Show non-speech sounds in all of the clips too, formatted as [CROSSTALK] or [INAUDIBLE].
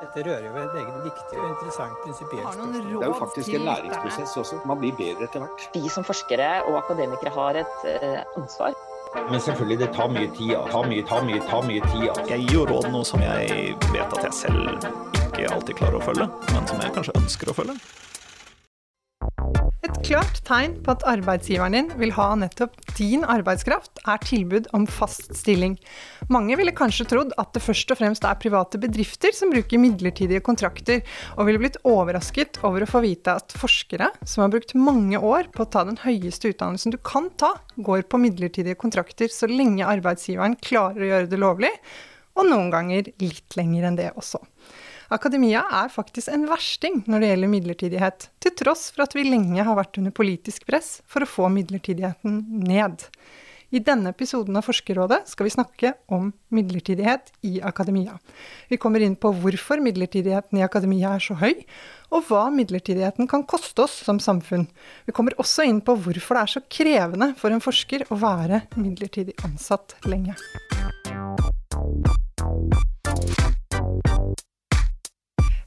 Dette rører jo ved et eget viktig og interessant prinsipielt spørsmål. Det er jo faktisk en læringsprosess også. Man blir bedre etter hvert. Vi som forskere og akademikere har et eh, ansvar. Men selvfølgelig, det tar mye tid. ja. Ta mye, ta mye, ta mye tid. ja. Jeg gir jo råd noe som jeg vet at jeg selv ikke alltid klarer å følge, men som jeg kanskje ønsker å følge. Et klart tegn på at arbeidsgiveren din vil ha nettopp din arbeidskraft, er tilbud om fast stilling. Mange ville kanskje trodd at det først og fremst er private bedrifter som bruker midlertidige kontrakter, og ville blitt overrasket over å få vite at forskere, som har brukt mange år på å ta den høyeste utdannelsen du kan ta, går på midlertidige kontrakter så lenge arbeidsgiveren klarer å gjøre det lovlig, og noen ganger litt lenger enn det også. Akademia er faktisk en versting når det gjelder midlertidighet, til tross for at vi lenge har vært under politisk press for å få midlertidigheten ned. I denne episoden av Forskerrådet skal vi snakke om midlertidighet i akademia. Vi kommer inn på hvorfor midlertidigheten i akademia er så høy, og hva midlertidigheten kan koste oss som samfunn. Vi kommer også inn på hvorfor det er så krevende for en forsker å være midlertidig ansatt lenge.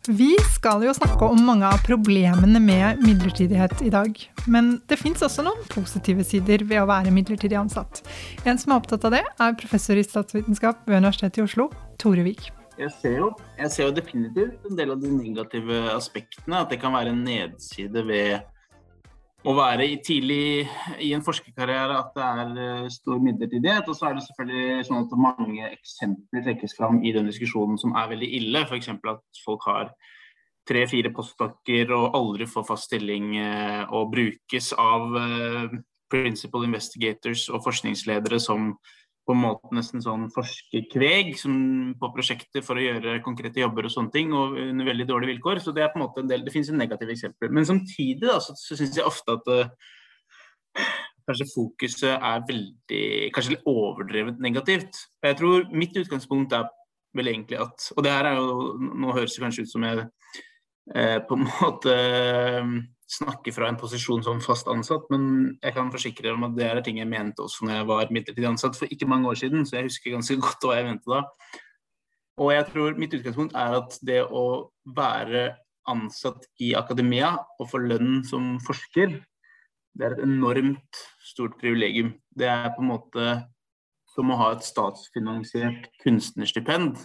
Vi skal jo snakke om mange av problemene med midlertidighet i dag. Men det fins også noen positive sider ved å være midlertidig ansatt. En som er opptatt av det, er professor i statsvitenskap ved Universitetet i Oslo, Tore Vik. Jeg ser, jo, jeg ser jo definitivt en del av de negative aspektene. At det kan være en nedside ved å være i tidlig i en forskerkarriere at det er eh, stor midlertidighet. Og så er det selvfølgelig sånn at mange eksempler trekkes fram i den diskusjonen som er veldig ille. F.eks. at folk har tre-fire postdokker og aldri får fast stilling eh, og brukes av eh, principal investigators og forskningsledere som på en måte nesten sånn forskerkveg på prosjekter for å gjøre konkrete jobber og sånne ting, og under veldig dårlige vilkår. Så det er på en måte en del, det finnes en negative eksempler. Men samtidig da, så, så syns jeg ofte at uh, kanskje fokuset er veldig Kanskje litt overdrevet negativt. Jeg tror mitt utgangspunkt er vel egentlig at Og det her er jo Nå høres det kanskje ut som jeg uh, på en måte eh, snakker fra en posisjon som fast ansatt, men jeg kan forsikre dere om at det er ting jeg mente også når jeg var midlertidig ansatt for ikke mange år siden, så jeg husker ganske [LAUGHS] godt hva jeg mente da. Og jeg tror mitt utgangspunkt er at det å være ansatt i akademia og få lønn som forsker, det er et enormt stort privilegium. Det er på en måte som å ha et statsfinansiert kunstnerstipend.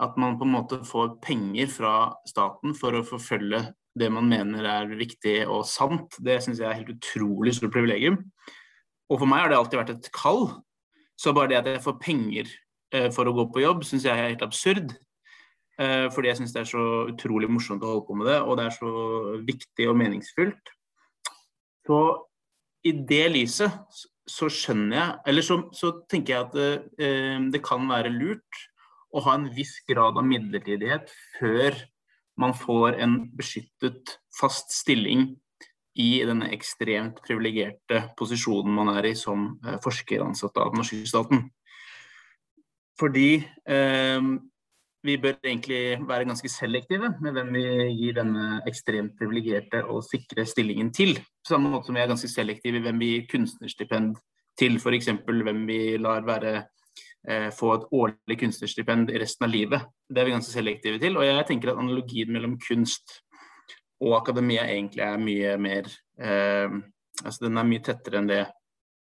At man på en måte får penger fra staten for å forfølge det man mener er viktig og sant, det syns jeg er helt utrolig stort privilegium. Og for meg har det alltid vært et kall. Så bare det at jeg får penger eh, for å gå på jobb, syns jeg er helt absurd. Eh, fordi jeg syns det er så utrolig morsomt å holde på med det, og det er så viktig og meningsfullt. Så i det lyset så skjønner jeg Eller så, så tenker jeg at eh, det kan være lurt å ha en viss grad av midlertidighet før man får en beskyttet fast stilling i denne ekstremt privilegerte posisjonen man er i som eh, forskeransatt av den norske staten. Fordi eh, vi bør egentlig være ganske selektive med hvem vi gir denne ekstremt privilegerte og sikre stillingen til. På samme måte som vi er ganske selektive i hvem vi gir kunstnerstipend til, f.eks. hvem vi lar være få et årlig kunstnerstipend resten av livet. Det er vi ganske selektive til. Og jeg tenker at analogien mellom kunst og akademia egentlig er mye mer eh, Altså den er mye tettere enn det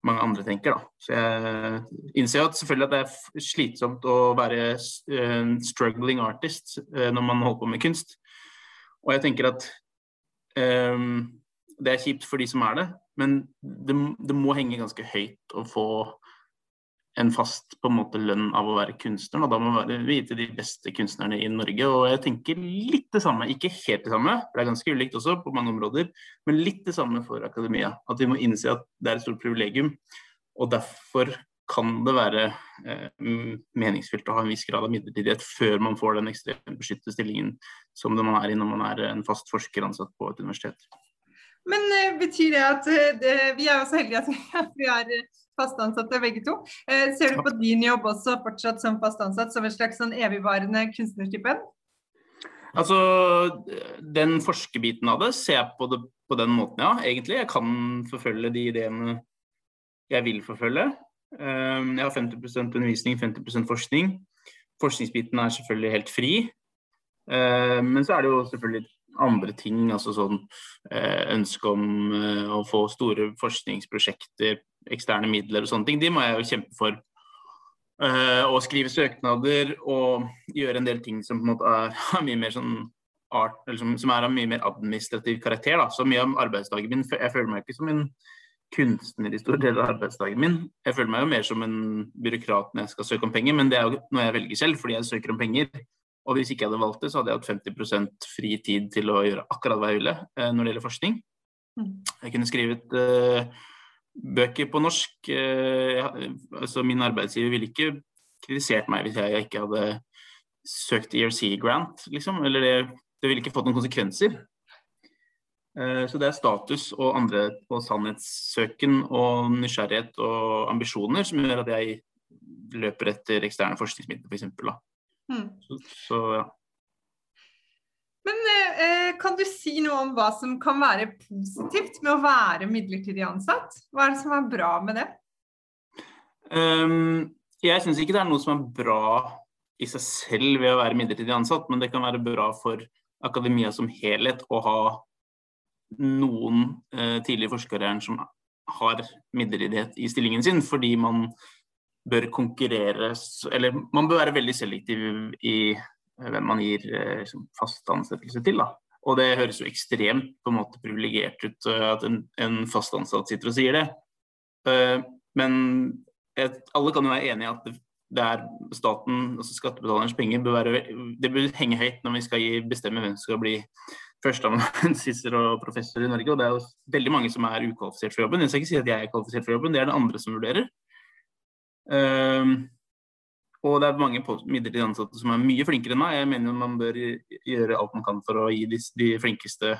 mange andre tenker, da. Så jeg innser at selvfølgelig at det er slitsomt å være en struggling artist uh, når man holder på med kunst. Og jeg tenker at eh, det er kjipt for de som er det, men det, det må henge ganske høyt å få en fast på en måte lønn av å være kunstner. Og da må vi vite de beste kunstnerne i Norge. Og jeg tenker litt det samme, ikke helt det samme, for det er ganske ulikt også på mange områder, men litt det samme for akademia. At vi må innse at det er et stort privilegium, og derfor kan det være eh, meningsfylt å ha en viss grad av midlertidighet før man får den ekstremt beskyttede stillingen som man er i når man er en fast forsker ansatt på et universitet. Men uh, betyr det at uh, det, vi er jo så heldige at [LAUGHS] vi er fast ansatte begge to. Eh, ser du på din jobb også fortsatt som fast ansatt som en slags sånn evigvarende kunstnerstipend? Altså, Den forskerbiten av det ser jeg på, det, på den måten, ja. Egentlig. Jeg kan forfølge de ideene jeg vil forfølge. Jeg har 50% undervisning, 50% forskning. Forskningsbiten er selvfølgelig helt fri. Eh, men så er det jo selvfølgelig andre ting, altså sånn uh, ønske om uh, å få store forskningsprosjekter, eksterne midler og sånne ting. De må jeg jo kjempe for. Og skrive søknader og gjøre en del ting som på en måte er, [LAUGHS] av mye mer sånn art, eller som, som er av mye mer administrativ karakter. Da. Så mye av arbeidsdagen min Jeg føler meg ikke som en kunstner i stor del av arbeidsdagen min. Jeg føler meg jo mer som en byråkrat når jeg skal søke om penger, men det er jo noe jeg velger selv fordi jeg søker om penger. Og hvis ikke jeg hadde valgt det, så hadde jeg hatt 50 fri tid til å gjøre akkurat hva jeg ville uh, når det gjelder forskning. Mm. Jeg kunne skrevet uh, bøker på norsk. Uh, altså min arbeidsgiver ville ikke kritisert meg hvis jeg ikke hadde søkt ERC-grant, liksom. Eller det, det ville ikke fått noen konsekvenser. Uh, så det er status og andre og sannhetssøken og nysgjerrighet og ambisjoner som gjør at jeg løper etter eksterne forskningsmidler, f.eks. Mm. Så, så ja. Men eh, kan du si noe om hva som kan være positivt med å være midlertidig ansatt? Hva er det som er bra med det? Um, jeg syns ikke det er noe som er bra i seg selv ved å være midlertidig ansatt, men det kan være bra for akademia som helhet å ha noen uh, tidlig forskere som har midlertidighet i stillingen sin, fordi man bør konkurrere Eller man bør være veldig selektiv i eh, hvem man gir eh, liksom, fast ansettelse til. da. Og det høres jo ekstremt på en måte privilegert ut eh, at en, en fast ansatt sitter og sier det. Men et, alle kan jo være enige i at det, er staten, altså skattebetalernes penger, bør være, det bør henge høyt når vi skal bestemme hvem som skal bli førsteamanuensiser [LAUGHS] og professor i Norge. Og det er jo veldig mange som er ukvalifisert for jobben. Jeg skal ikke si at jeg er kvalifisert for jobben, det er det andre som vurderer. Um, og det er mange midlertidig ansatte som er mye flinkere enn meg. Jeg mener man bør gjøre alt man kan for å gi de, de flinkeste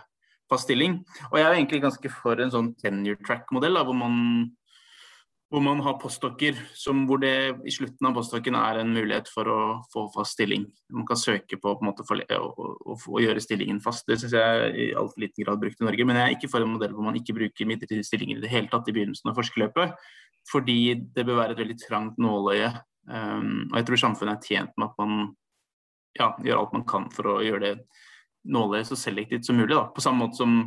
fast stilling. Og jeg er egentlig ganske for en sånn tenure track-modell, hvor hvor man har postdokker hvor det i slutten av postdokken er en mulighet for å få fast stilling. Man kan søke på, på måte, for, å, å, å, gjøre stillingen fast. Det syns jeg er i altfor liten grad brukt i Norge. Men jeg er ikke for en modell hvor man ikke bruker midlertidige stillinger i det hele tatt i begynnelsen av forskerløpet fordi det bør være et veldig trangt nåløye. Um, og jeg tror samfunnet er tjent med at man ja, gjør alt man kan for å gjøre det nåløyet så selektivt som mulig. Da. På samme måte som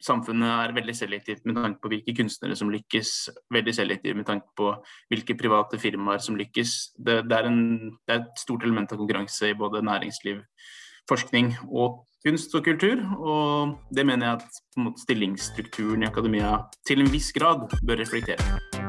samfunnet er veldig selektivt med tanke på hvilke kunstnere som lykkes, veldig selektivt med tanke på hvilke private firmaer som lykkes. Det, det, er, en, det er, et stort element av konkurranse i både næringsliv, forskning og kunst og kultur. Og det mener jeg at måte, stillingsstrukturen i akademia til en viss grad bør reflektere.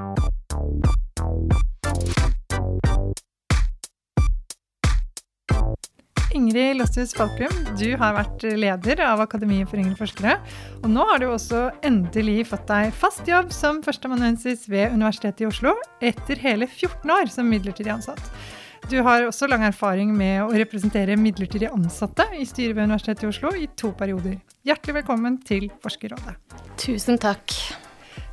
Ingrid Lossius Falkum, du har vært leder av Akademiet for yngre forskere. Og nå har du også endelig fått deg fast jobb som førsteamanuensis ved Universitetet i Oslo etter hele 14 år som midlertidig ansatt. Du har også lang erfaring med å representere midlertidig ansatte i styret ved Universitetet i Oslo i to perioder. Hjertelig velkommen til Forskerrådet. Tusen takk.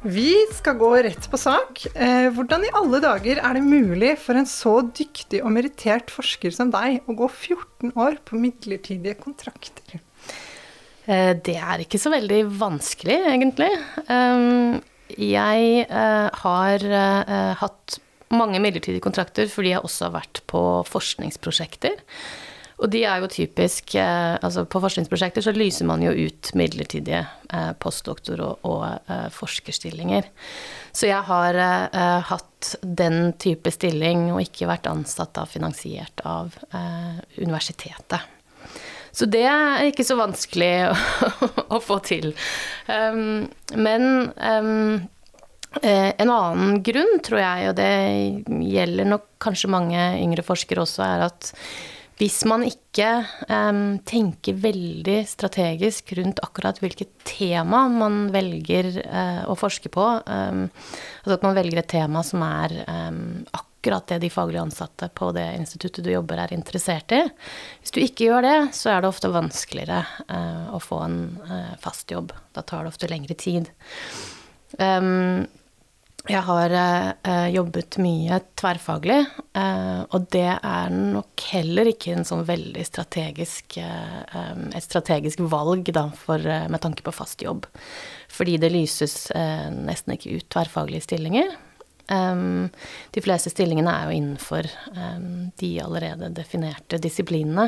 Vi skal gå rett på sak. Eh, hvordan i alle dager er det mulig for en så dyktig og merittert forsker som deg å gå 14 år på midlertidige kontrakter? Eh, det er ikke så veldig vanskelig, egentlig. Eh, jeg har hatt mange midlertidige kontrakter fordi jeg også har vært på forskningsprosjekter. Og de er jo typisk eh, Altså på forskningsprosjekter så lyser man jo ut midlertidige eh, postdoktor- og, og eh, forskerstillinger. Så jeg har hatt den type stilling og ikke vært ansatt da finansiert av universitetet. Så det er ikke så vanskelig [LAUGHS] å, å få til. Um, men um, en annen grunn, tror jeg, og det gjelder nok kanskje mange yngre forskere også, er at hvis man ikke um, tenker veldig strategisk rundt akkurat hvilket tema man velger uh, å forske på, um, altså at man velger et tema som er um, akkurat det de faglig ansatte på det instituttet du jobber, er interessert i. Hvis du ikke gjør det, så er det ofte vanskeligere uh, å få en uh, fast jobb. Da tar det ofte lengre tid. Um, jeg har eh, jobbet mye tverrfaglig, eh, og det er nok heller ikke en sånn veldig strategisk eh, et strategisk valg da, for, eh, med tanke på fast jobb. Fordi det lyses eh, nesten ikke ut tverrfaglige stillinger. De fleste stillingene er jo innenfor de allerede definerte disiplinene.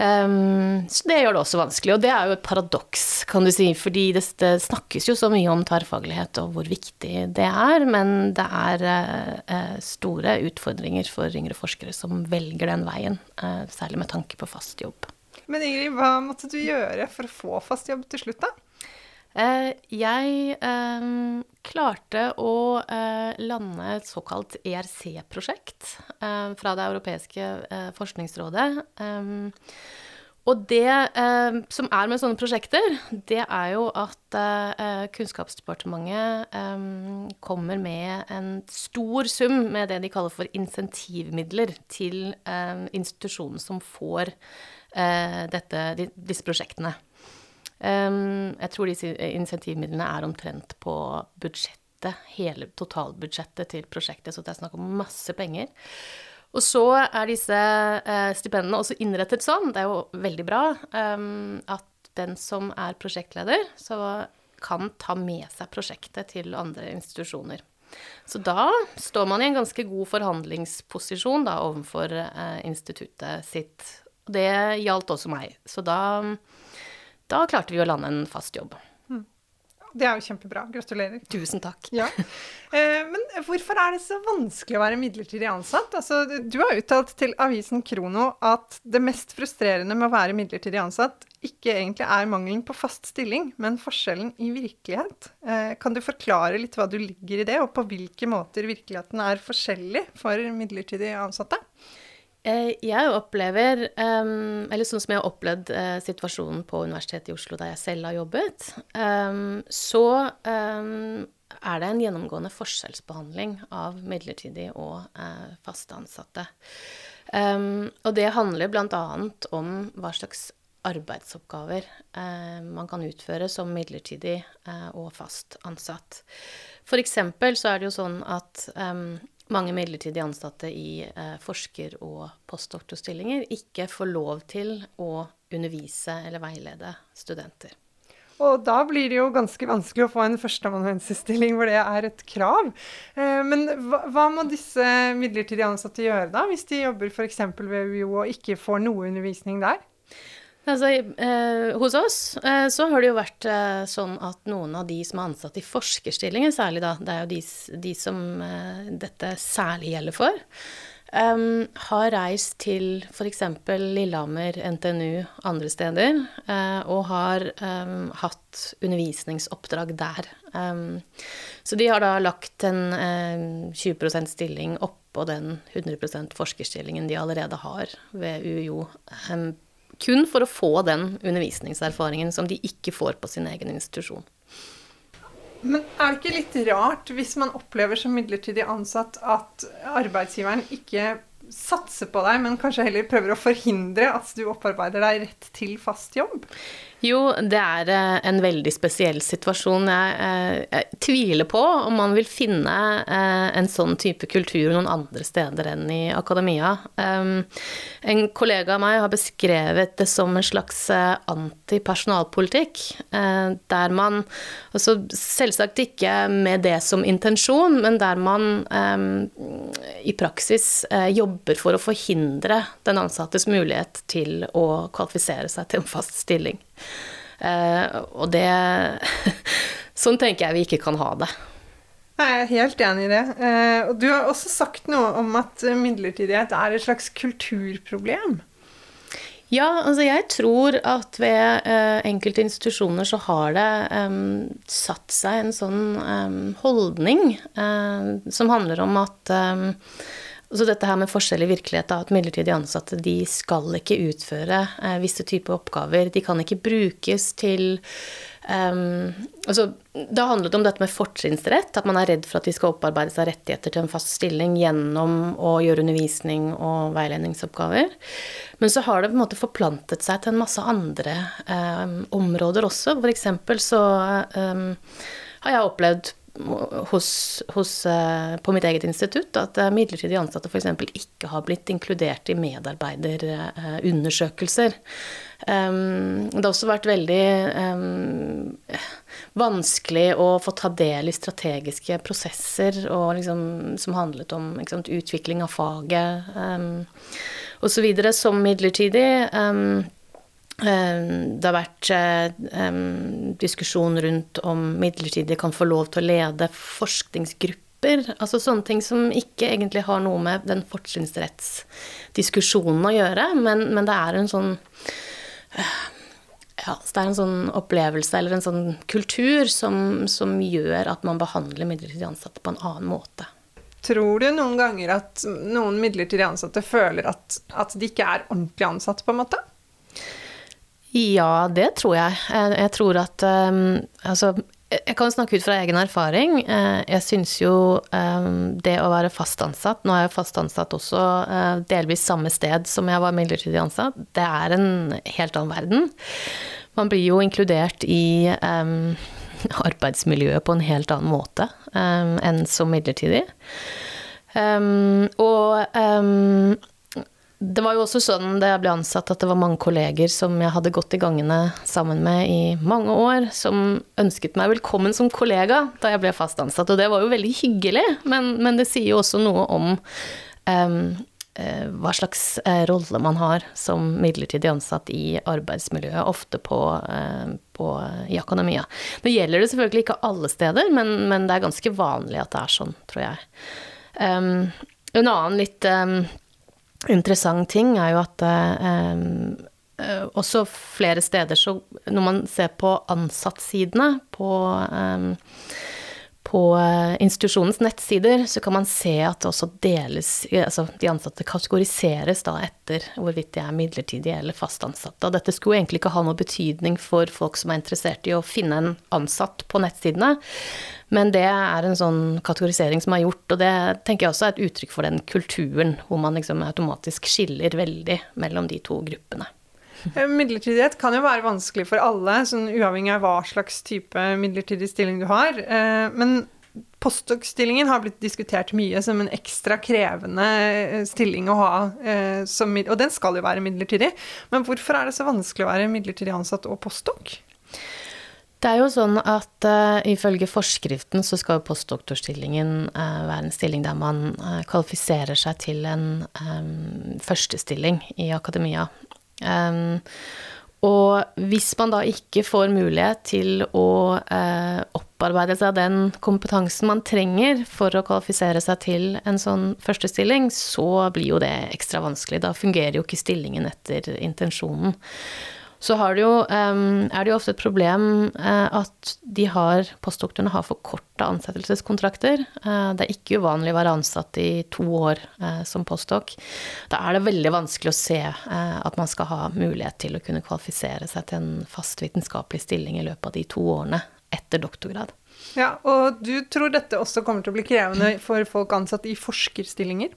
Um, så det gjør det også vanskelig, og det er jo et paradoks, kan du si, fordi det, det, snakkes jo så mye om tverrfaglighet og hvor viktig det er, men det er uh, store utfordringer for yngre forskere som velger den veien, uh, særlig med tanke på fast jobb. Men Ingrid, hva måtte du gjøre for å få fast jobb til slutt, da? Uh, jeg klarte å lande et såkalt ERC-prosjekt fra det europeiske forskningsrådet. Og det eh, som er med sånne prosjekter, det er jo at eh, Kunnskapsdepartementet eh, kommer med en stor sum med det de kaller for insentivmidler til eh, institusjonen som får eh, dette, de, disse prosjektene. Eh, jeg tror disse insentivmidlene er omtrent på budsjettet, hele totalbudsjettet til prosjektet, så det er snakk om masse penger. Og så er disse eh, stipendene også innrettet sånn, det er jo veldig bra, um, at den som er prosjektleder, så kan ta med seg prosjektet til andre institusjoner. Så da står man i en ganske god forhandlingsposisjon da overfor eh, instituttet sitt. Det gjaldt også meg. Så da, da klarte vi å lande en fast jobb. Det er jo kjempebra. Gratulerer. Tusen takk. Ja. Eh, men hvorfor er det så vanskelig å være midlertidig ansatt? Altså, du har uttalt til avisen Krono at det mest frustrerende med å være midlertidig ansatt ikke egentlig er mangelen på fast stilling, men forskjellen i virkelighet. Eh, kan du forklare litt hva du ligger i det, og på hvilke måter virkeligheten er forskjellig for midlertidig ansatte? Eh, jeg opplever, eller sånn som jeg har opplevd uh, situasjonen på Universitetet i Oslo der jeg selv har jobbet, så er det en gjennomgående forskjellsbehandling av midlertidig og fast ansatte. og det handler bl.a. om hva slags arbeidsoppgaver man kan utføre som midlertidig og fast ansatt. For eksempel så er det jo sånn at mange midlertidig ansatte i eh, forsker- og postdoktorstillinger ikke får lov til å undervise eller veilede studenter. Og da blir det jo ganske vanskelig å få en førsteamanuensisstilling hvor det er et krav. Eh, men hva, hva, må disse midlertidig ansatte gjøre da, hvis de jobber f.eks. ved UiO og ikke får noe undervisning der? Altså, eh, hos oss eh, så har det jo vært eh, sånn at noen av de som er ansatt i forskerstillinger, særlig da, det er jo de, de som eh, dette særlig gjelder for, har reist til f.eks. Lillehammer, NTNU, andre steder, eh, og har hatt undervisningsoppdrag der. Så de har da lagt en 20% stilling oppå den 100% forskerstillingen de allerede har ved UiO. Kun for å få den undervisningserfaringen som de ikke får på sin egen institusjon. Men er det ikke litt rart hvis man opplever som midlertidig ansatt at arbeidsgiveren ikke satser på deg, men kanskje heller prøver å forhindre at du opparbeider deg rett til fast jobb? Jo, det er eh, en veldig spesiell situasjon. Jeg, eh, jeg, tviler på om man vil finne eh, en sånn type kultur noen andre steder enn i akademia. En kollega av meg har beskrevet det som en slags antipersonalpolitikk, der man altså selvsagt ikke med det som intensjon, men der man i praksis jobber for å forhindre den ansattes mulighet til å kvalifisere seg til en fast stilling. Uh, og det [LAUGHS] Sånn tenker jeg vi ikke kan ha det. Jeg er helt enig i det. Uh, og du har også sagt noe om at midlertidighet er et slags kulturproblem. Ja, altså jeg tror at ved uh, enkelte institusjoner så har det um, satt seg en sånn um, holdning som handler om at um, så dette her med forskjell i virkelighet, da, at midlertidig ansatte de skal ikke utføre eh, visse typer oppgaver. De kan ikke brukes til um, altså, Det handlet om dette med fortrinnsrett, at man er redd for at de skal opparbeide seg rettigheter til en fast stilling gjennom å gjøre undervisning og veiledningsoppgaver. Men så har det på en måte forplantet seg til en masse andre um, områder også. For eksempel så um, har jeg opplevd hos, hos, eh, på mitt eget institutt at eh, midlertidig ansatte f.eks. ikke har blitt inkludert i medarbeiderundersøkelser. Um, det har også vært veldig um, vanskelig å få ta del i strategiske prosesser liksom, som handlet om sant, utvikling av faget um, osv. som midlertidig. Um, det har vært um, diskusjon rundt om midlertidige kan få lov til å lede forskningsgrupper. Altså sånne ting som ikke egentlig har noe med den fortrinnsrettsdiskusjonen å gjøre, men, men det er en sånn ja, så det er en sånn opplevelse eller en sånn kultur som, som gjør at man behandler midlertidig ansatte på en annen måte. Tror du noen ganger at noen midlertidig ansatte føler at, at de ikke er ordentlig ansatt, på en måte? Ja, det tror jeg. Jeg, jeg tror at um, Altså, jeg kan snakke ut fra egen erfaring. Eh, jeg syns jo um, det å være fast ansatt Nå er jeg fast ansatt også uh, delvis samme sted som jeg var midlertidig ansatt. Det er en helt annen verden. Man blir jo inkludert i um, [LAUGHS] arbeidsmiljøet på en helt annen måte enn som midlertidig. Og det var jo også sånn da jeg ble ansatt at det var mange kolleger som jeg hadde gått i gangene sammen med i mange år, som ønsket meg velkommen som kollega da jeg ble fast ansatt. Og det var jo veldig hyggelig, men, men det sier jo også noe om um, uh, hva slags uh, rolle man har som midlertidig ansatt i arbeidsmiljøet, ofte på, uh, på, i akademia. Nå gjelder det selvfølgelig ikke alle steder, men, men, det er ganske vanlig at det er sånn, tror jeg. Um, en annen litt um, interessant ting er jo at eh, eh, også flere steder så Når man ser på ansattsidene på, eh, på eh, institusjonens nettsider, så kan man se at også deles Altså de ansatte kategoriseres da etter hvorvidt de er midlertidige eller fast ansatte. Og dette skulle egentlig ikke ha noe betydning for folk som er interessert i å finne en ansatt på nettsidene. Men det er en sånn kategorisering som er gjort, og det tenker jeg også er et uttrykk for den kulturen hvor man liksom automatisk skiller veldig mellom de to gruppene. Eh, midlertidighet kan jo være vanskelig for alle, sånn uavhengig av hva slags type midlertidig stilling du har. Eh, men postdoc-stillingen har blitt diskutert mye som en ekstra krevende eh, stilling å ha, og den skal jo være midlertidig. Men hvorfor er det så vanskelig å være midlertidig ansatt og postdoc? Det er jo sånn at uh, ifølge forskriften så skal jo postdoktorstillingen uh, være en stilling der man uh, kvalifiserer seg til en um, førstestilling i akademia. Um, og hvis man da ikke får mulighet til å opparbeide seg den kompetansen man trenger for å kvalifisere seg til en sånn førstestilling, så blir jo det ekstra vanskelig. Da fungerer jo ikke stillingen etter intensjonen så det jo, er det jo ofte et problem uh, at de har, postdoktorene har for korte ansettelseskontrakter. Uh, det er ikke uvanlig å være ansatt i to år uh, som postdok. Da er det veldig vanskelig å se at man skal ha mulighet til å kunne kvalifisere seg til en fast vitenskapelig stilling i løpet av de to årene etter doktorgrad. Ja, Og du tror dette også kommer til å bli krevende for folk ansatt i forskerstillinger?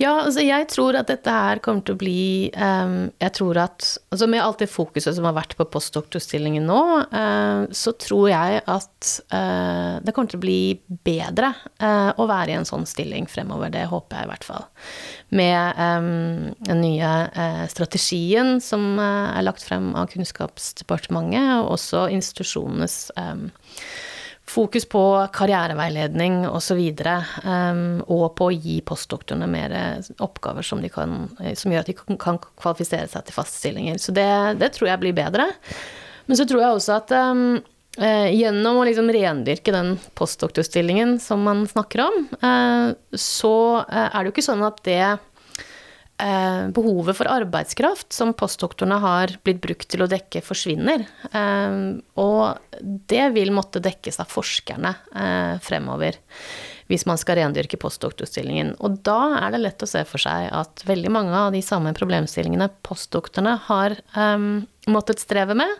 Ja, altså jeg tror at dette her kommer til å bli um, Jeg tror at altså Med alt det fokuset som har vært på postdoktorstillingen nå, uh, så tror jeg at uh, det kommer til å bli bedre uh, å være i en sånn stilling fremover. Det håper jeg i hvert fall. Med um, den nye strategien som er lagt frem av Kunnskapsdepartementet, og også institusjonenes um, fokus på karriereveiledning osv. Um, og på å gi postdoktorene mer oppgaver som, kan, som, gjør at de kan, kvalifisere seg til faststillinger. Så det, det, tror jeg blir bedre. Men så tror jeg også at um, eh, gjennom å liksom rendyrke den postdoktorstillingen som man snakker om, eh, så eh, er det jo ikke sånn at det eh, behovet for arbeidskraft som postdoktorene har blitt brukt til å dekke, forsvinner. Eh, og det vil måtte dekkes av forskerne eh, fremover hvis man skal rendyrke postdoktorstillingen. Og da er det lett å se for seg at veldig mange av de samme problemstillingene postdoktorene har eh, måttet streve med,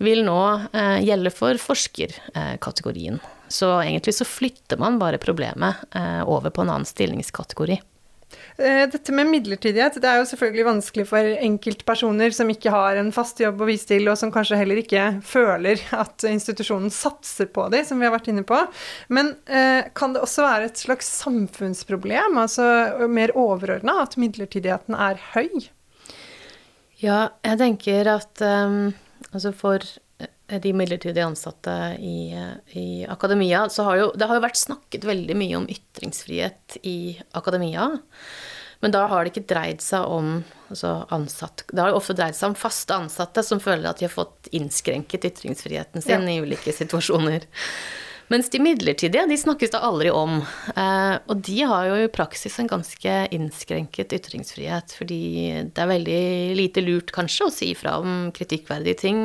vil nå eh, gjelde for forskerkategorien. Så egentlig så flytter man bare problemet eh, over på en annen stillingskategori. Eh, dette med midlertidighet det er jo selvfølgelig vanskelig for enkeltpersoner som ikke har en fast jobb å vise til, og som kanskje heller ikke føler at institusjonen satser på dem, som vi har vært inne på. Men eh, kan det også være et slags samfunnsproblem, altså mer overordna, at midlertidigheten er høy? Ja, jeg tenker at um, altså for de midlertidig ansatte i, i akademia, så har jo det har jo vært snakket veldig mye om ytringsfrihet i akademia. Men da har det ikke dreid seg om altså ansatt Det har jo ofte dreid seg om faste ansatte som føler at de har fått innskrenket ytringsfriheten sin ja. i ulike situasjoner. Mens de midlertidige, de snakkes det aldri om. Eh, og de har jo i praksis en ganske innskrenket ytringsfrihet, fordi det er veldig lite lurt, kanskje, å si fra om kritikkverdige ting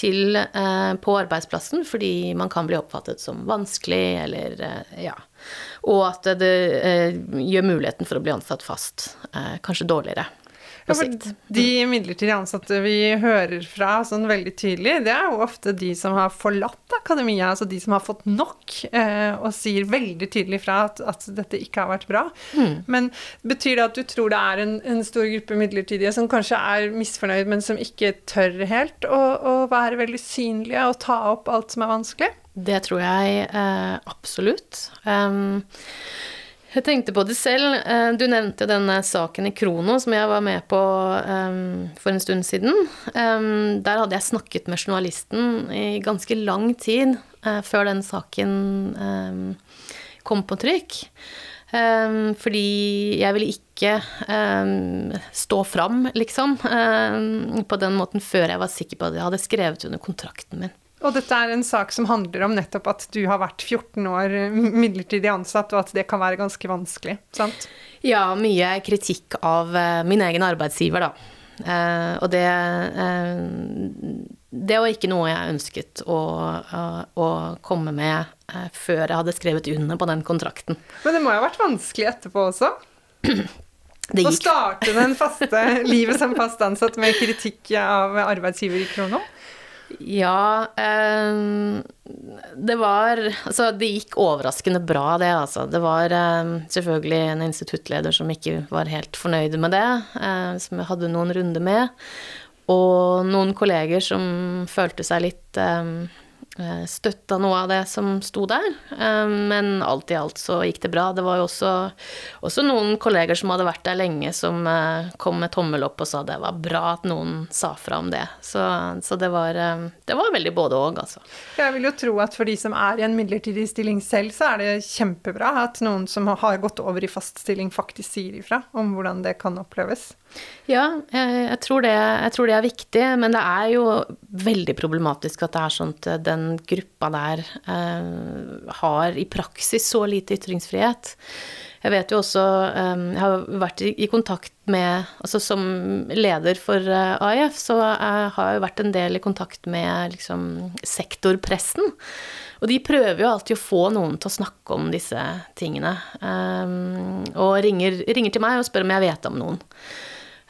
til, eh, på arbeidsplassen, fordi man kan bli oppfattet som vanskelig, eller eh, ja. Og at det gjør muligheten for å bli ansatt fast kanskje dårligere på sikt. De midlertidig ansatte vi hører fra sånn veldig tydelig, det er jo ofte de som har forlatt akademia, altså de som har fått nok, eh, og sier veldig tydelig fra at, at dette ikke har vært bra. Mm. Men betyr det at du tror det er en, en, stor gruppe midlertidige som kanskje er misfornøyd, men som ikke tør helt å, å være veldig synlige og ta opp alt som er vanskelig? Det tror jeg eh, absolutt. Um, jeg tenkte på det selv. Eh, du nevnte denne saken i Krono som jeg var med på um, for en stund siden. Um, der hadde jeg snakket med journalisten i ganske lang tid uh, før den saken um, kom på trykk. fordi jeg ville ikke stå fram, liksom, på den måten før jeg var sikker på at jeg hadde skrevet under kontrakten min. Og dette er en sak som handler om nettopp at du har vært 14 år midlertidig ansatt, og at det kan være ganske vanskelig, sant? Ja, mye kritikk av uh, min egen arbeidsgiver, da. Uh, og det uh, Det var ikke noe jeg ønsket å, å komme med før jeg hadde skrevet under på den kontrakten. Men det må jo ha vært vanskelig etterpå også? [CLEARS THROAT] Det gikk. Å starte den faste livet som fast ansatt med kritikk av arbeidsgiver i Krono? Ja eh, Det var Altså, det gikk overraskende bra, det, altså. Det var eh, selvfølgelig en instituttleder som ikke var helt fornøyd med det, eh, som jeg hadde noen runder med. Og noen kolleger som følte seg litt eh, støtta noe av det som sto der. Eh, men alt i alt så gikk det bra. Det var jo også, også noen kolleger som hadde vært der lenge, som eh, kom med tommel opp og sa det var bra at noen sa fra om det. Så, så det, var, det, var, veldig både òg, altså. Jeg vil jo tro at for de som er i en midlertidig stilling selv, så er det kjempebra at noen som har gått over i fast stilling, faktisk sier ifra om hvordan det kan oppleves. Ja, jeg, jeg, tror det, jeg, tror det, er viktig, men det er jo veldig problematisk at det er sånn at den gruppa der eh, har i praksis så lite ytringsfrihet. Jeg vet jo også eh, Jeg har vært i, kontakt med Altså som leder for eh, AIF, så eh, har jeg vært en del i kontakt med liksom sektorpressen. Og de prøver jo alltid å få noen til å snakke om disse tingene. Og ringer, ringer, til meg og spør om jeg vet om noen.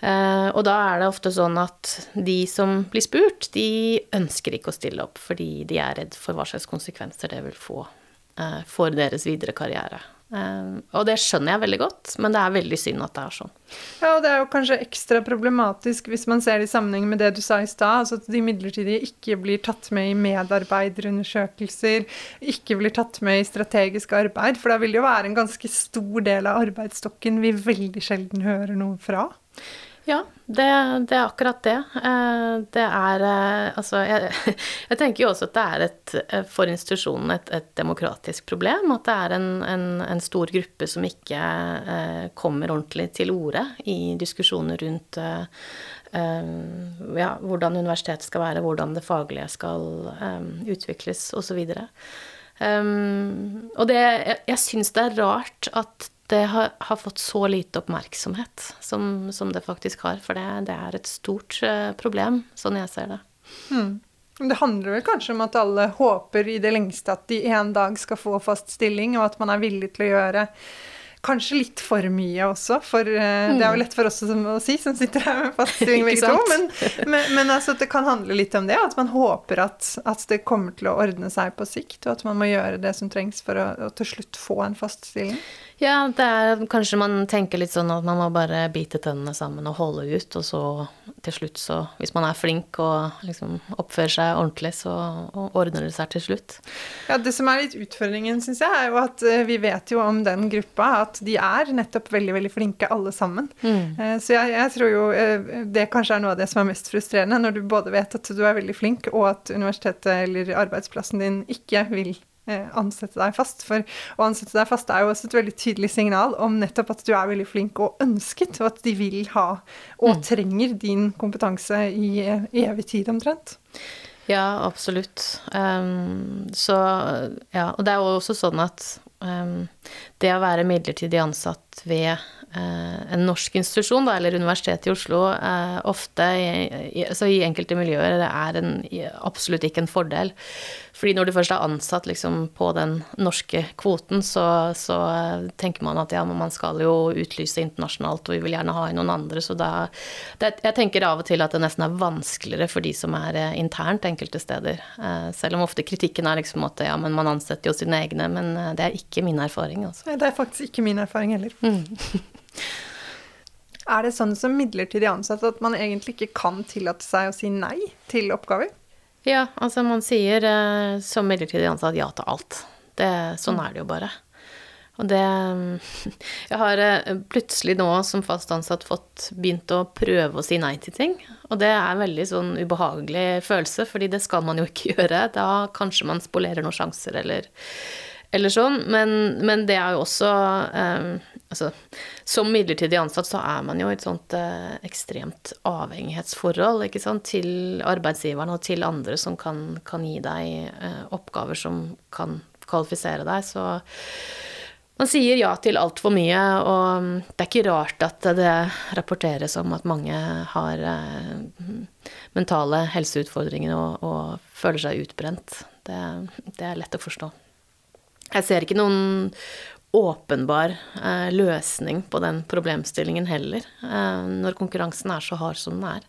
Uh, og da er det ofte sånn at de som blir spurt, de ønsker ikke å stille opp fordi de er redd for hva slags konsekvenser det vil få uh, for deres videre karriere. Uh, og det skjønner jeg veldig godt, men det er veldig synd at det er sånn. Ja, og det er jo kanskje ekstra problematisk hvis man ser det i sammenheng med det du sa i stad, altså at de midlertidige ikke blir tatt med i medarbeiderundersøkelser, ikke blir tatt med i strategisk arbeid, for da vil det jo være en ganske stor del av arbeidsstokken vi veldig sjelden hører noe fra. Ja, det, det, er akkurat det. Eh, det er eh, Altså, jeg, [LAUGHS] jeg, tenker jo også at det er et, eh, for institusjonen et, et demokratisk problem. At det er en, en, en, stor gruppe som ikke kommer ordentlig til orde i diskusjoner rundt ja, hvordan universitetet skal være, hvordan det faglige skal utvikles, osv. Um, og det, jeg, jeg syns det er rart at det har, har, fått så lite oppmerksomhet som, som det faktisk har. For det, det, er et stort uh, problem, sånn jeg ser det. Mm. Det handler vel kanskje om at alle håper i det lengste at de en dag skal få fast stilling, og at man er villig til å gjøre kanskje litt for mye også, for uh, mm. det er jo hmm. lett for oss å si, som sitter her med fast stilling [LAUGHS] begge to. Men, men, men altså, det kan handle litt om det, at man håper at, at, det kommer til å ordne seg på sikt, og at man må gjøre det som trengs for å, å til slutt få en fast stilling. Ja, det er kanskje man tenker litt sånn at man må bare bite tennene sammen og holde ut, og så til slutt så Hvis man er flink og liksom oppfører seg ordentlig, så ordner det seg til slutt. Ja, det som er litt utfordringen, syns jeg, er jo at eh, vi vet jo om den gruppa at de er nettopp veldig, veldig flinke alle sammen. Mm. Eh, så jeg, jeg, tror jo eh, det kanskje er noe av det som er mest frustrerende, når du både vet at du er veldig flink, og at universitetet eller arbeidsplassen din ikke vil ansette deg fast. For å ansette deg fast er jo også et veldig tydelig signal om nettopp at du er veldig flink og ønsket, og at de vil ha og mm. trenger din kompetanse i, i evig tid omtrent. Ja, absolutt. Um, så ja, og det er jo også sånn at um, det å være midlertidig ansatt ved uh, en norsk institusjon, da, eller Universitetet i Oslo, uh, ofte i, altså i enkelte miljøer det er en, absolutt ikke en fordel. Fordi når du først er ansatt liksom, på den norske kvoten, så, så, tenker man at ja, men man skal jo utlyse internasjonalt, og vi vil gjerne ha inn noen andre, så da det, Jeg tenker av og til at det nesten er vanskeligere for de som er eh, internt enkelte steder. Selv om ofte kritikken er liksom at ja, men man ansetter jo sine egne, men det er ikke min erfaring, altså. Det er faktisk ikke min erfaring heller. Mm. [LAUGHS] Er det sånn som midlertidig ansatt at man egentlig ikke kan tillate seg å si nei til oppgaver? Ja, altså man sier eh, som midlertidig ansatt ja til alt. Det, sånn er det jo bare. Og det [LAUGHS] Jeg har eh, plutselig nå som fast ansatt fått begynt å prøve å si nei til ting. Og det er en veldig sånn ubehagelig følelse, fordi det skal man jo ikke [LAUGHS] gjøre. Da kanskje man spolerer noen sjanser eller, eller sånn. Men, men, det er jo også um, Altså, som midlertidig ansatt så er man jo i et sånt eh, ekstremt avhengighetsforhold ikke sant, til arbeidsgiveren og til andre som kan, kan gi deg eh, oppgaver som kan kvalifisere deg. Så man sier ja til altfor mye, og det er ikke rart at det rapporteres om at mange har eh, mentale helseutfordringer og, og, føler seg utbrent. Det, det er lett å forstå. Jeg ser ikke noen åpenbar eh, løsning på den problemstillingen heller, eh, når konkurransen er så hard som den er.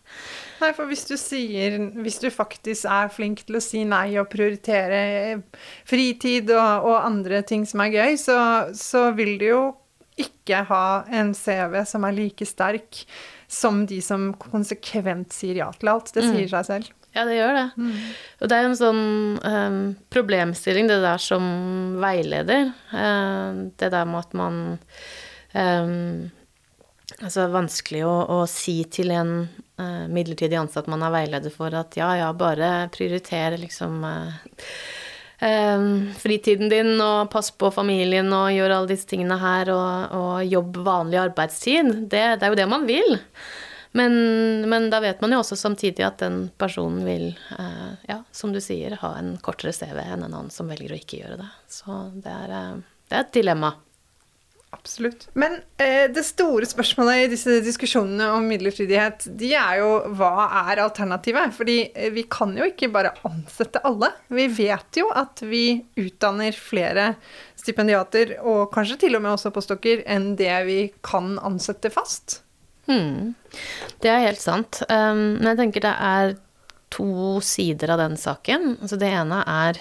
Nei, for hvis du sier Hvis du faktisk er flink til å si nei og prioritere fritid og, og andre ting som er gøy, så, så vil du jo ikke ha en CV som er like sterk som de som konsekvent sier ja til alt. Det sier mm. seg selv. Ja, det gjør det. Mm. Og det er en sånn um, problemstilling, det der som veileder. Uh, det der med at man um, Altså vanskelig å, å, si til en uh, midlertidig ansatt man er veileder for, at ja, ja, bare prioritere liksom uh, um, fritiden din og pass på familien og gjør alle disse tingene her og, og jobb vanlig arbeidstid. Det, det, er jo det man vil. Men, men, da vet man jo også samtidig at den personen vil, eh, ja, som du sier, ha en kortere CV enn en annen som velger å ikke gjøre det. Så det er, eh, det er et dilemma. Absolutt. Men eh, det store spørsmålet i disse diskusjonene om midlertidighet, de er jo hva er alternativet? Fordi eh, vi kan jo ikke bare ansette alle. Vi vet jo at vi utdanner flere stipendiater, og kanskje til og med også postdokker, enn det vi kan ansette fast. Hmm. Det er helt sant. Um, men jeg tenker det er to sider av den saken. Altså det ene er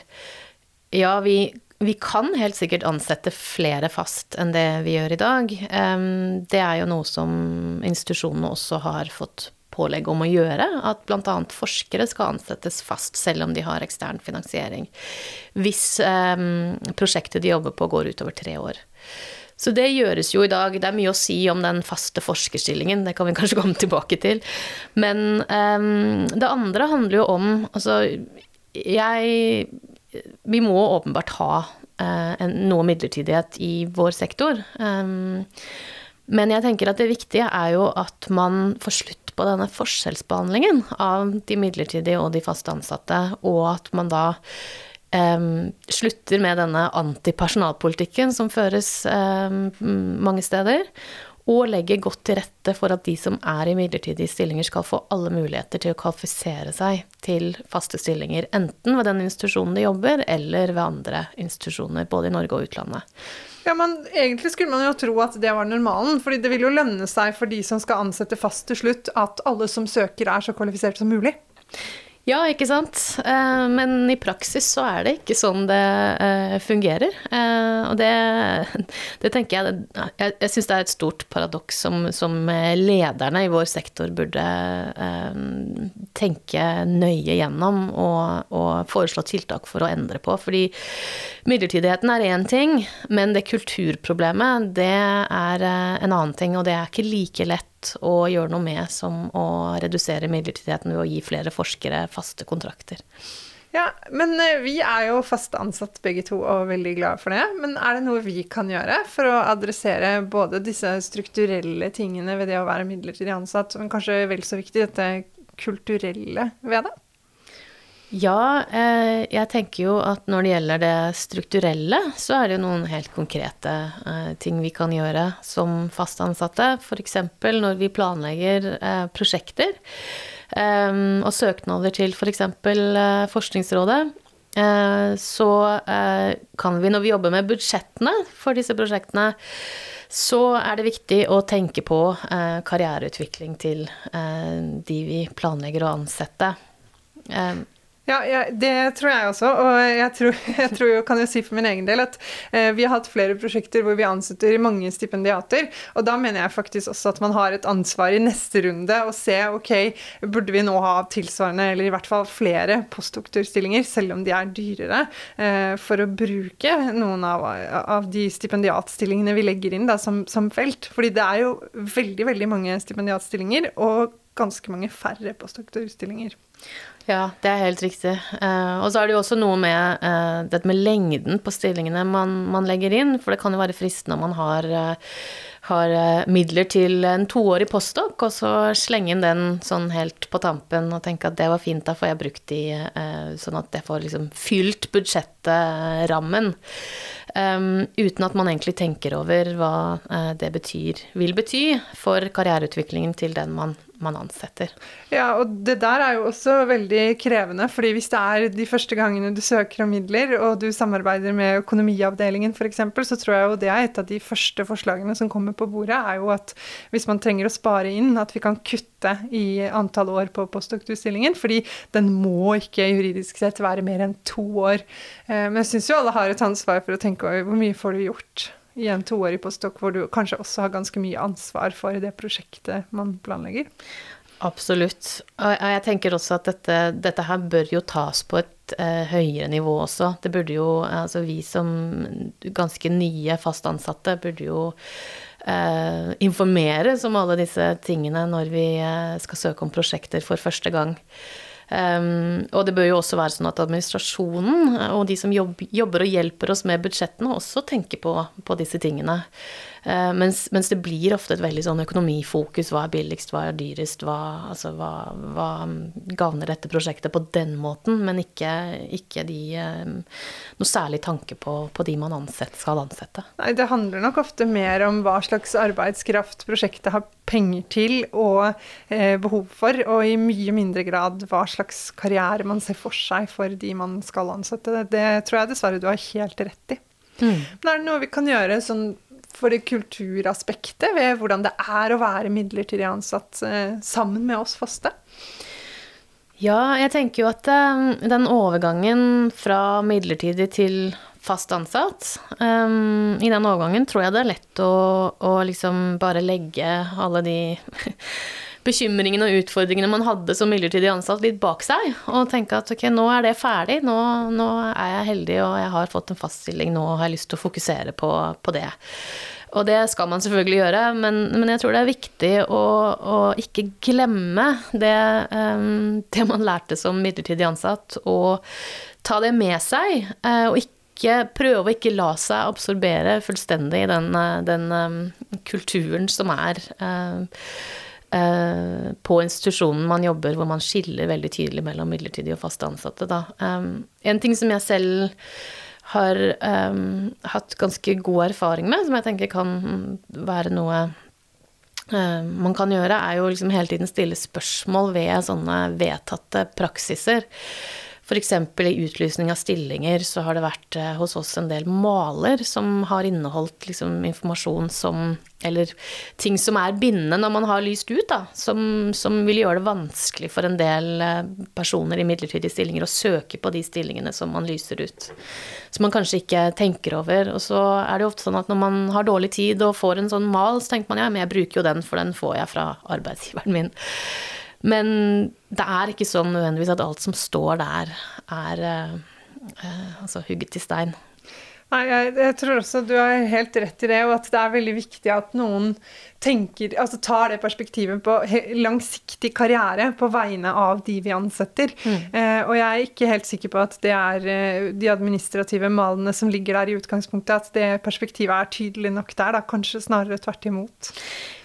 ja, vi, vi kan helt sikkert ansette flere fast enn det vi gjør i dag. Um, det er jo noe som institusjonene også har fått pålegg om å gjøre. At bl.a. forskere skal ansettes fast selv om de har ekstern finansiering. Hvis um, prosjektet de jobber på går utover tre år. Så det gjøres jo i dag. Det er mye å si om den faste forskerstillingen, det kan vi kanskje komme tilbake til. Men um, det andre handler jo om Altså, jeg Vi må åpenbart ha uh, en, noe midlertidighet i vår sektor. Um, men jeg tenker at det viktige er jo at man får slutt på denne forskjellsbehandlingen av de midlertidige og de fast ansatte, og at man da um, slutter med denne antipersonalpolitikken som føres um, mange steder, og legger godt til rette for at de som er i midlertidige stillinger, skal få alle muligheter til å kvalifisere seg til faste stillinger, enten ved den institusjonen de jobber, eller ved andre institusjoner, både i Norge og utlandet. Ja, men Egentlig skulle man jo tro at det var normalen. fordi det vil jo lønne seg for de som skal ansette fast til slutt, at alle som søker, er så kvalifiserte som mulig. Ja, ikke sant. Eh, men i praksis så er det ikke sånn det eh, fungerer. Eh, og det, det tenker jeg Jeg, jeg syns det er et stort paradoks som, som, lederne i vår sektor burde tenke nøye gjennom og, og foreslå tiltak for å endre på. Fordi midlertidigheten er én ting, men det kulturproblemet, det er en annen ting. Og det er ikke like lett å gjøre noe med som å redusere midlertidigheten ved å gi flere forskere faste kontrakter. Ja, men eh, vi er jo fast ansatt begge to og veldig glade for det. Men er det noe vi kan gjøre for å adressere både disse strukturelle tingene ved det å være midlertidig ansatt, men kanskje vel så viktig dette kulturelle ved det? Ja, eh, jeg tenker jo at når det gjelder det strukturelle, så er det jo noen helt konkrete eh, ting vi kan gjøre som fast ansatte. F.eks. når vi planlegger eh, prosjekter og søknader til f.eks. For Forskningsrådet. Så kan vi, når vi jobber med budsjettene for disse prosjektene, så er det viktig å tenke på karriereutvikling til de vi planlegger å ansette. Ja, ja, det tror jeg også. Og jeg tror, [LAUGHS] jeg tror jo, kan jo si for min egen del, at eh, vi har hatt flere prosjekter hvor vi ansetter mange stipendiater. Og da mener jeg faktisk også at man har et ansvar i neste runde å se ok, burde vi nå ha tilsvarende, eller i hvert fall flere postdoktorstillinger, selv om de er dyrere, eh, for å bruke noen av, av de stipendiatstillingene vi legger inn da, som, som felt. Fordi det er jo veldig, veldig mange stipendiatstillinger. og ganske mange færre postdoktorstillinger. Ja, det er helt riktig. Uh, og så er det jo også noe med uh, dette med lengden på stillingene man, man, legger inn, for det kan jo være fristende når man har, uh, har midler til en toårig postdok, og så slenge inn den sånn helt på tampen og tenke at det var fint, da får jeg brukt de sånn at jeg får liksom fylt budsjettrammen. Um, uten at man egentlig tenker over hva det betyr, vil bety for karriereutviklingen til den man man ansetter. Ja, og det der er jo også veldig krevende, fordi hvis det er de første gangene du søker om midler, og du samarbeider med økonomiavdelingen f.eks., så tror jeg jo det er et av de første forslagene som kommer på bordet, er jo at hvis man trenger å spare inn, at vi kan kutte i antall år på postdoktorstillingen, fordi den må ikke juridisk sett være mer enn to år. Eh, men jeg syns jo alle har et ansvar for å tenke over hvor mye får du gjort i en toårig postdok, hvor du kanskje også har ganske mye ansvar for det prosjektet man planlegger? Absolutt. Og jeg tenker også at dette, dette her bør jo tas på et eh, høyere nivå også. Det burde jo Altså vi som ganske nye fast ansatte burde jo eh, informeres om alle disse tingene når vi eh, skal søke om prosjekter for første gang. Um, og det bør jo også være sånn at administrasjonen og de som jobber og hjelper oss med budsjettene, også tenker på, på disse tingene. Uh, mens, mens, det blir ofte et veldig sånn økonomifokus. Hva er billigst, hva er dyrest, hva, altså, hva, hva gagner dette prosjektet på den måten, men ikke, ikke de, um, noe særlig tanke på, på de man ansett, skal ansette. Nei, det handler nok ofte mer om hva slags arbeidskraft prosjektet har penger til og eh, behov for, og i mye mindre grad hva slags karriere man ser for seg for de man skal ansette. Det, det tror jeg dessverre du har helt rett i. Mm. Men er det noe vi kan gjøre sånn for det kulturaspektet ved hvordan det er å være midlertidig ansatt eh, sammen med oss faste? Ja, jeg tenker jo at um, den overgangen fra midlertidig til fast ansatt. Um, I den overgangen tror jeg det er lett å, å liksom bare legge alle de [LAUGHS] bekymringene og utfordringene man hadde som midlertidig ansatt, litt bak seg. Og tenke at ok, nå er det ferdig, nå, nå er jeg heldig og jeg har fått en fast stilling, nå har jeg lyst til å fokusere på, på det. Og det skal man selvfølgelig gjøre, men, men jeg tror det er viktig å, å ikke glemme det, um, det, man lærte som midlertidig ansatt, og ta det med seg. Uh, og ikke prøve å ikke la seg absorbere fullstendig i den, eh, den um, kulturen som er uh, uh, på institusjonen man jobber, hvor man skiller veldig tydelig mellom midlertidige og faste ansatte. Da. Um, en ting som jeg selv har um, hatt ganske god erfaring med, som jeg tenker kan være noe man kan gjøre, er jo liksom hele tiden stille spørsmål ved sånne vedtatte praksiser. F.eks. i utlysning av stillinger så har det vært eh, hos oss en del maler som har inneholdt liksom informasjon som Eller ting som er bindende når man har lyst ut, da. Som, som vil gjøre det vanskelig for en del eh, personer i midlertidige stillinger å søke på de stillingene som man lyser ut. Som man kanskje ikke tenker over. Og så er det jo ofte sånn at når man har dårlig tid og får en sånn mal, så tenker man ja, men jeg bruker jo den, for den får jeg fra arbeidsgiveren min. Men det er ikke sånn nødvendigvis at alt som står der, er eh, eh, altså hugget i stein. Nei, jeg, jeg, tror også du har helt rett i det, og at det er veldig viktig at noen tenker, altså tar det perspektivet på langsiktig karriere på vegne av de vi ansetter. Mm. Eh, og jeg er ikke helt sikker på at det er eh, de administrative malene som ligger der i utgangspunktet, at det perspektivet er tydelig nok der. Da. Kanskje snarere tvert imot.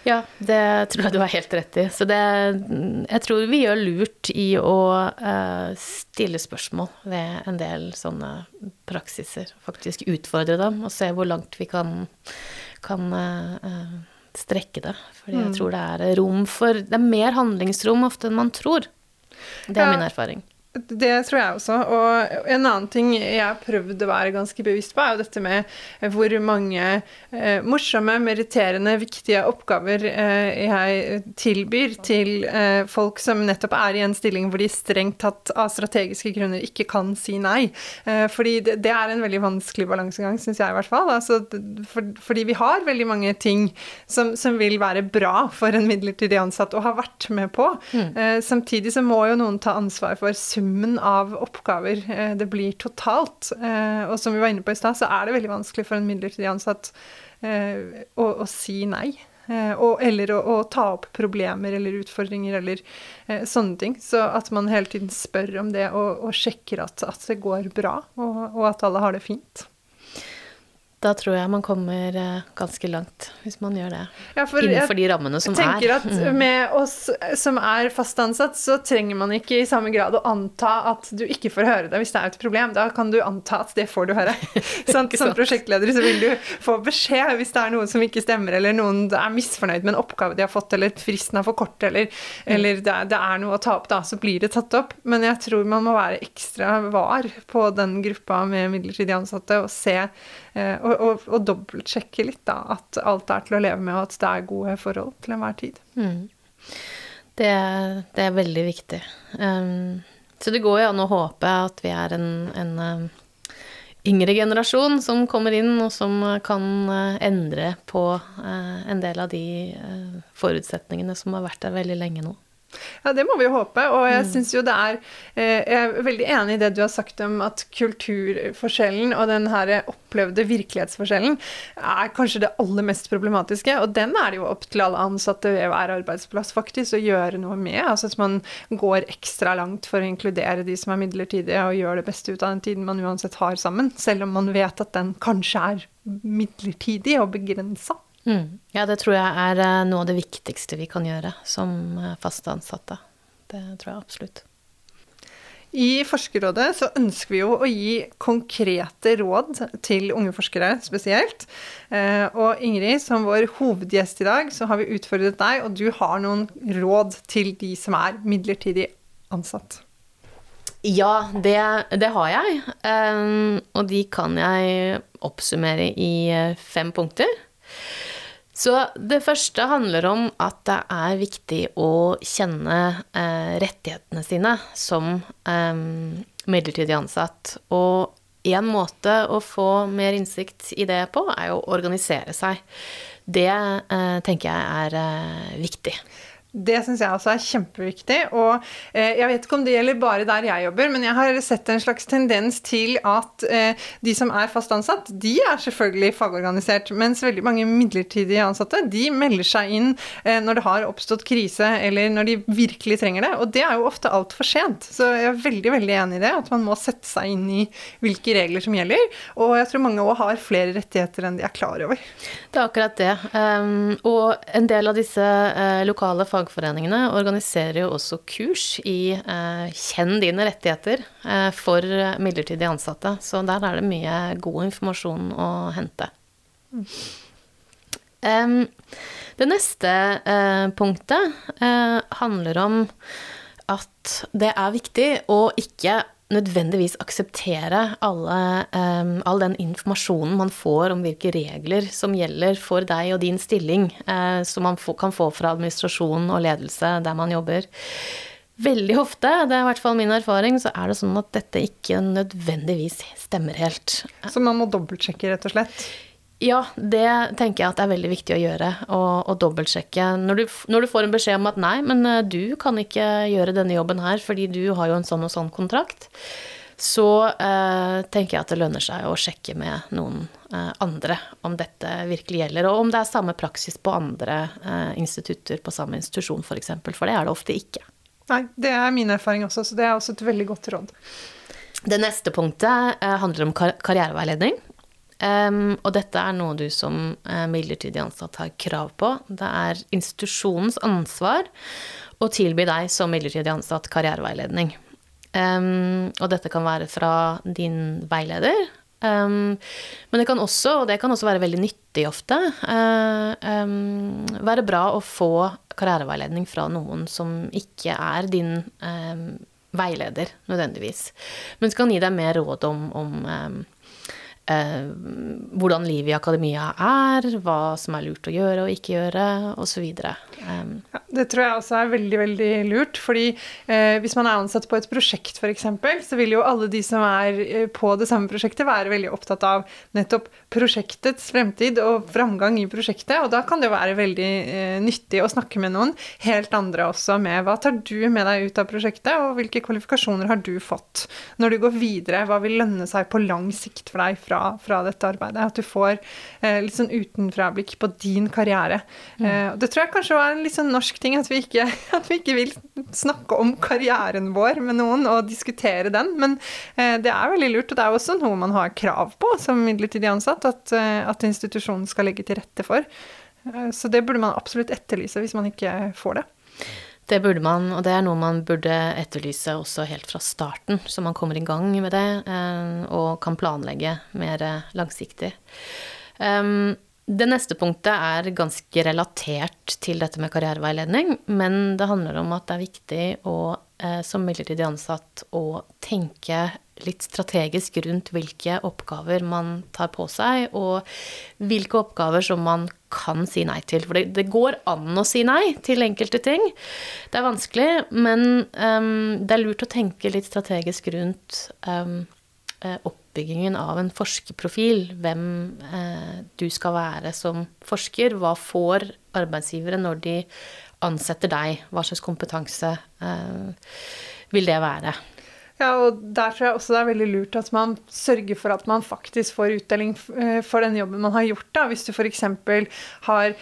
Ja, det tror jeg du har helt rett i. Så det Jeg tror vi gjør lurt i å uh, stille spørsmål ved en del sånne praksiser. Faktisk utfordre dem og se hvor langt vi kan, kan uh, strekke det. Fordi jeg mm. tror det er rom for Det er mer handlingsrom ofte enn man tror. Det er ja, min erfaring. Det tror jeg også. Og en annen ting jeg har prøvd å være ganske bevisst på, er jo dette med hvor mange eh, morsomme, meritterende, viktige oppgaver eh, jeg tilbyr til eh, folk som nettopp er i en stilling hvor de strengt tatt av strategiske grunner ikke kan si nei. Eh, fordi det, det, er en veldig vanskelig balansegang, syns jeg i hvert fall. Altså, for, fordi vi har veldig mange ting som, som, vil være bra for en midlertidig ansatt å ha vært med på. Mm. Eh, samtidig så må jo noen ta ansvar for summen summen av oppgaver eh, det blir totalt. Eh, og som vi var inne på i stad, så er det veldig vanskelig for en midlertidig ansatt eh, å, å si nei. Og, eller å, å, ta opp problemer eller utfordringer eller eh, sånne ting. Så at man hele tiden spør om det og, og sjekker at, at, det går bra, og, og at alle har det fint. Da tror jeg man kommer eh, ganske langt, hvis man gjør det. Ja, innenfor de rammene som er. Jeg tenker at mm. med oss som er fast ansatt, så trenger man ikke i samme grad å anta at du ikke får høre det hvis det er et problem. Da kan du anta at det får du høre. [LAUGHS] sånn, som prosjektleder så vil du få beskjed hvis det er noe som ikke stemmer, eller noen er misfornøyd med en oppgave de har fått, eller fristen er for kort, eller, mm. eller det, det, er noe å ta opp, da, så blir det tatt opp. Men jeg tror man må være ekstra var på den gruppa med midlertidig ansatte og se og, og, og dobbeltsjekke litt, da, at alt er til å leve med, og at det er gode forhold til enhver tid. Mm. Det, det, er veldig viktig. Um, så det går jo an å håpe at vi er en, en um, yngre generasjon som kommer inn, og som kan uh, endre på uh, en del av de uh, forutsetningene som har vært der veldig lenge nå. Ja, det må vi jo håpe. Og jeg mm. syns jo det er eh, Jeg er veldig enig i det du har sagt om at kulturforskjellen og den her opplevde virkelighetsforskjellen er kanskje det aller mest problematiske. Og den er det jo opp til alle ansatte ved hver arbeidsplass faktisk å gjøre noe med. Altså at man går ekstra langt for å inkludere de som er midlertidige, og gjør det beste ut av den tiden man uansett har sammen. Selv om man vet at den kanskje er midlertidig og begrensa. Mm. Ja, det tror jeg er eh, noe av det viktigste vi kan gjøre som eh, fast ansatte. Det tror jeg absolutt. I Forskerrådet så ønsker vi jo å gi konkrete råd til unge forskere spesielt. Eh, og Ingrid, som vår hovedgjest i dag, så har vi utfordret deg, og du har noen råd til de som er midlertidig ansatt. Ja, det, det har jeg. Og de kan jeg oppsummere i fem punkter. Så det første handler om at det er viktig å kjenne eh, rettighetene sine som eh, midlertidig ansatt. Og én måte å få mer innsikt i det på, er å organisere seg. Det eh, tenker jeg er eh, viktig. Det syns jeg også er kjempeviktig. Og eh, jeg vet ikke om det gjelder bare der jeg jobber, men jeg har sett en slags tendens til at eh, de som er fast ansatt, de er selvfølgelig fagorganisert, mens veldig mange midlertidige ansatte de melder seg inn eh, når det har oppstått krise, eller når de virkelig trenger det. Og det er jo ofte altfor sent. Så jeg er veldig, veldig enig i det, at man må sette seg inn i hvilke regler som gjelder. Og jeg tror mange òg har flere rettigheter enn de er klar over. Det er akkurat det. Um, og en del av disse lokale fag fagforeningene organiserer jo også kurs i eh, Kjenn dine rettigheter eh, for midlertidig ansatte. Så der er det mye god informasjon å hente. Um, det neste eh, punktet eh, handler om at det er viktig å ikke nødvendigvis akseptere alle, um, all den informasjonen man får om hvilke regler som gjelder for deg og din stilling, uh, som man kan få fra administrasjon og ledelse der man jobber. Veldig ofte, det er i hvert fall min erfaring, så er det sånn at dette ikke nødvendigvis stemmer helt. Så man må dobbeltsjekke, rett og slett? Ja, det tenker jeg at er veldig viktig å gjøre. Og dobbeltsjekke. Når du, når du, får en beskjed om at nei, men eh, du kan ikke gjøre denne jobben her fordi du har jo en sånn og sånn kontrakt, så eh, tenker jeg at det lønner seg å sjekke med noen eh, andre om dette virkelig gjelder. Og om det er samme praksis på andre eh, institutter på samme institusjon f.eks. For, eksempel, for det er det ofte ikke. Nei, det er min erfaring også, så det er også et veldig godt råd. Det neste punktet eh, handler om kar karriereveiledning. Um, og dette er noe du som uh, midlertidig ansatt har krav på. Det er institusjonens ansvar å tilby deg som midlertidig ansatt karriereveiledning. Um, og dette kan være fra din veileder. Um, men det kan også, og det kan også være veldig nyttig ofte, uh, være bra å få karriereveiledning fra noen som ikke er din veileder, nødvendigvis. Men som kan gi deg mer råd om, om eh, hvordan livet i akademia er, hva som er lurt å gjøre og ikke gjøre, osv. Um, ja, det tror jeg også er veldig, veldig lurt. fordi eh, hvis man er ansatt på et prosjekt f.eks., så vil jo alle de som er eh, på det samme prosjektet, være veldig opptatt av nettopp prosjektets fremtid og framgang i prosjektet. Og da kan det jo være veldig eh, nyttig å snakke med noen helt andre også med hva tar du med deg ut av prosjektet, og hvilke kvalifikasjoner har du fått når du går videre? Hva vil lønne seg på lang sikt for deg fra fra, dette arbeidet. At du får eh, litt sånn utenfrablikk på din karriere. Mm. Eh, det tror jeg kanskje var en litt sånn norsk ting, at vi, ikke, [LAUGHS] at vi, ikke, vil snakke om karrieren vår med noen og diskutere den. Men eh, det er veldig lurt, og det er også noe man har krav på som midlertidig ansatt, at, eh, at institusjonen skal legge til rette for. Eh, så det burde man absolutt etterlyse hvis man ikke får det. Det burde man, og det er noe man burde etterlyse også helt fra starten, så man kommer i gang med det eh, og kan planlegge mer langsiktig. Ehm, det neste punktet er ganske relatert til dette med karriereveiledning, men det handler om at det er viktig å, som midlertidig ansatt å tenke litt strategisk rundt hvilke oppgaver man tar på seg, og hvilke oppgaver som man kan si nei til. For det, det går an å si nei til enkelte ting. Det er vanskelig, men um, det er lurt å tenke litt strategisk rundt um, oppbyggingen av en forskerprofil. Hvem uh, du skal være som forsker. Hva får arbeidsgivere når de ansetter deg? Hva slags kompetanse uh, vil det være? Ja, og der tror jeg også det er veldig lurt at man sørger for at man faktisk får utdeling eh, for den jobben man har gjort. da. Hvis du f.eks. har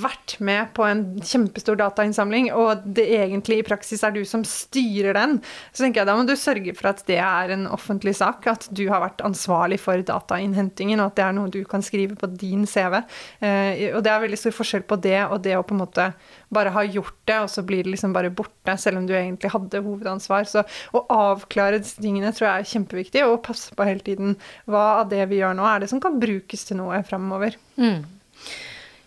vært med på en kjempestor datainnsamling, og det egentlig i praksis er du som styrer den, så tenker jeg da må du sørge for at det er en offentlig sak. At du har vært ansvarlig for datainnhentingen, og at det er noe du kan skrive på din CV. Eh, og det er veldig stor forskjell på det og det å på en måte bare har gjort det, og så blir det liksom bare borte, selv om du egentlig hadde hovedansvar. Så å avklare disse tingene tror jeg er kjempeviktig, og passe på hele tiden hva av det vi gjør nå, er det som kan brukes til noe framover. Mm.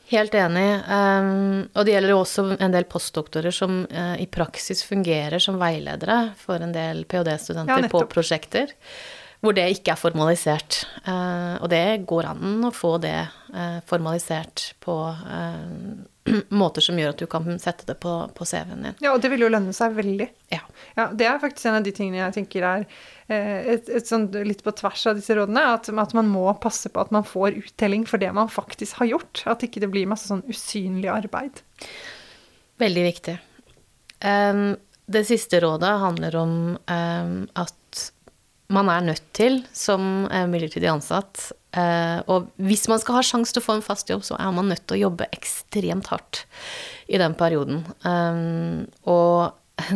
Helt enig. Um, og det gjelder jo også en del postdoktorer som uh, i praksis fungerer som veiledere for en del ph.d.-studenter ja, på prosjekter hvor det ikke er formalisert. Uh, og det går an å få det uh, formalisert på [CLEARS THROAT] måter som gjør at du kan sette det på, på CV-en din. Ja, og det vil jo lønne seg veldig. Ja. ja. Det er faktisk en av de tingene jeg tenker er eh, et, et sånt, litt på tvers av disse rådene. At, at, man må passe på at man får uttelling for det man faktisk har gjort. At ikke det blir masse sånn usynlig arbeid. Veldig viktig. Um, det siste rådet handler om um, at man er nødt til, som eh, midlertidig ansatt, Uh, og hvis man skal ha sjanse til å få en fast jobb, så er man nødt til å jobbe ekstremt hardt i den perioden. Um, og [LAUGHS]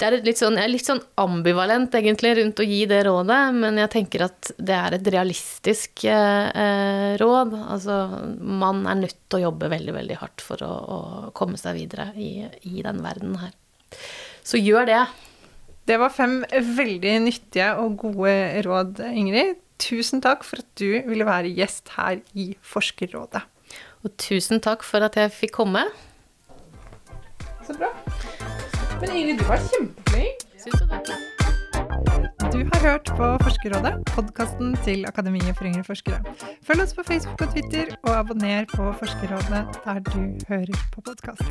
det er litt sånn, jeg er litt sånn ambivalent egentlig rundt å gi det rådet, men jeg tenker at det er et realistisk råd. Altså, man er nødt til å jobbe veldig, veldig hardt for å, å komme seg videre i, i den verden her. Så gjør det. Det var fem veldig nyttige og gode råd, Ingrid tusen takk for at du ville være gjest her i Forskerrådet. Og tusen takk for at jeg fikk komme. Så bra. Men Ingrid, du var kjempeflink. Du har hørt på Forskerrådet, podkasten til Akademiet for yngre forskere. Følg oss på Facebook og Twitter, og abonner på Forskerrådet der du hører på podkast.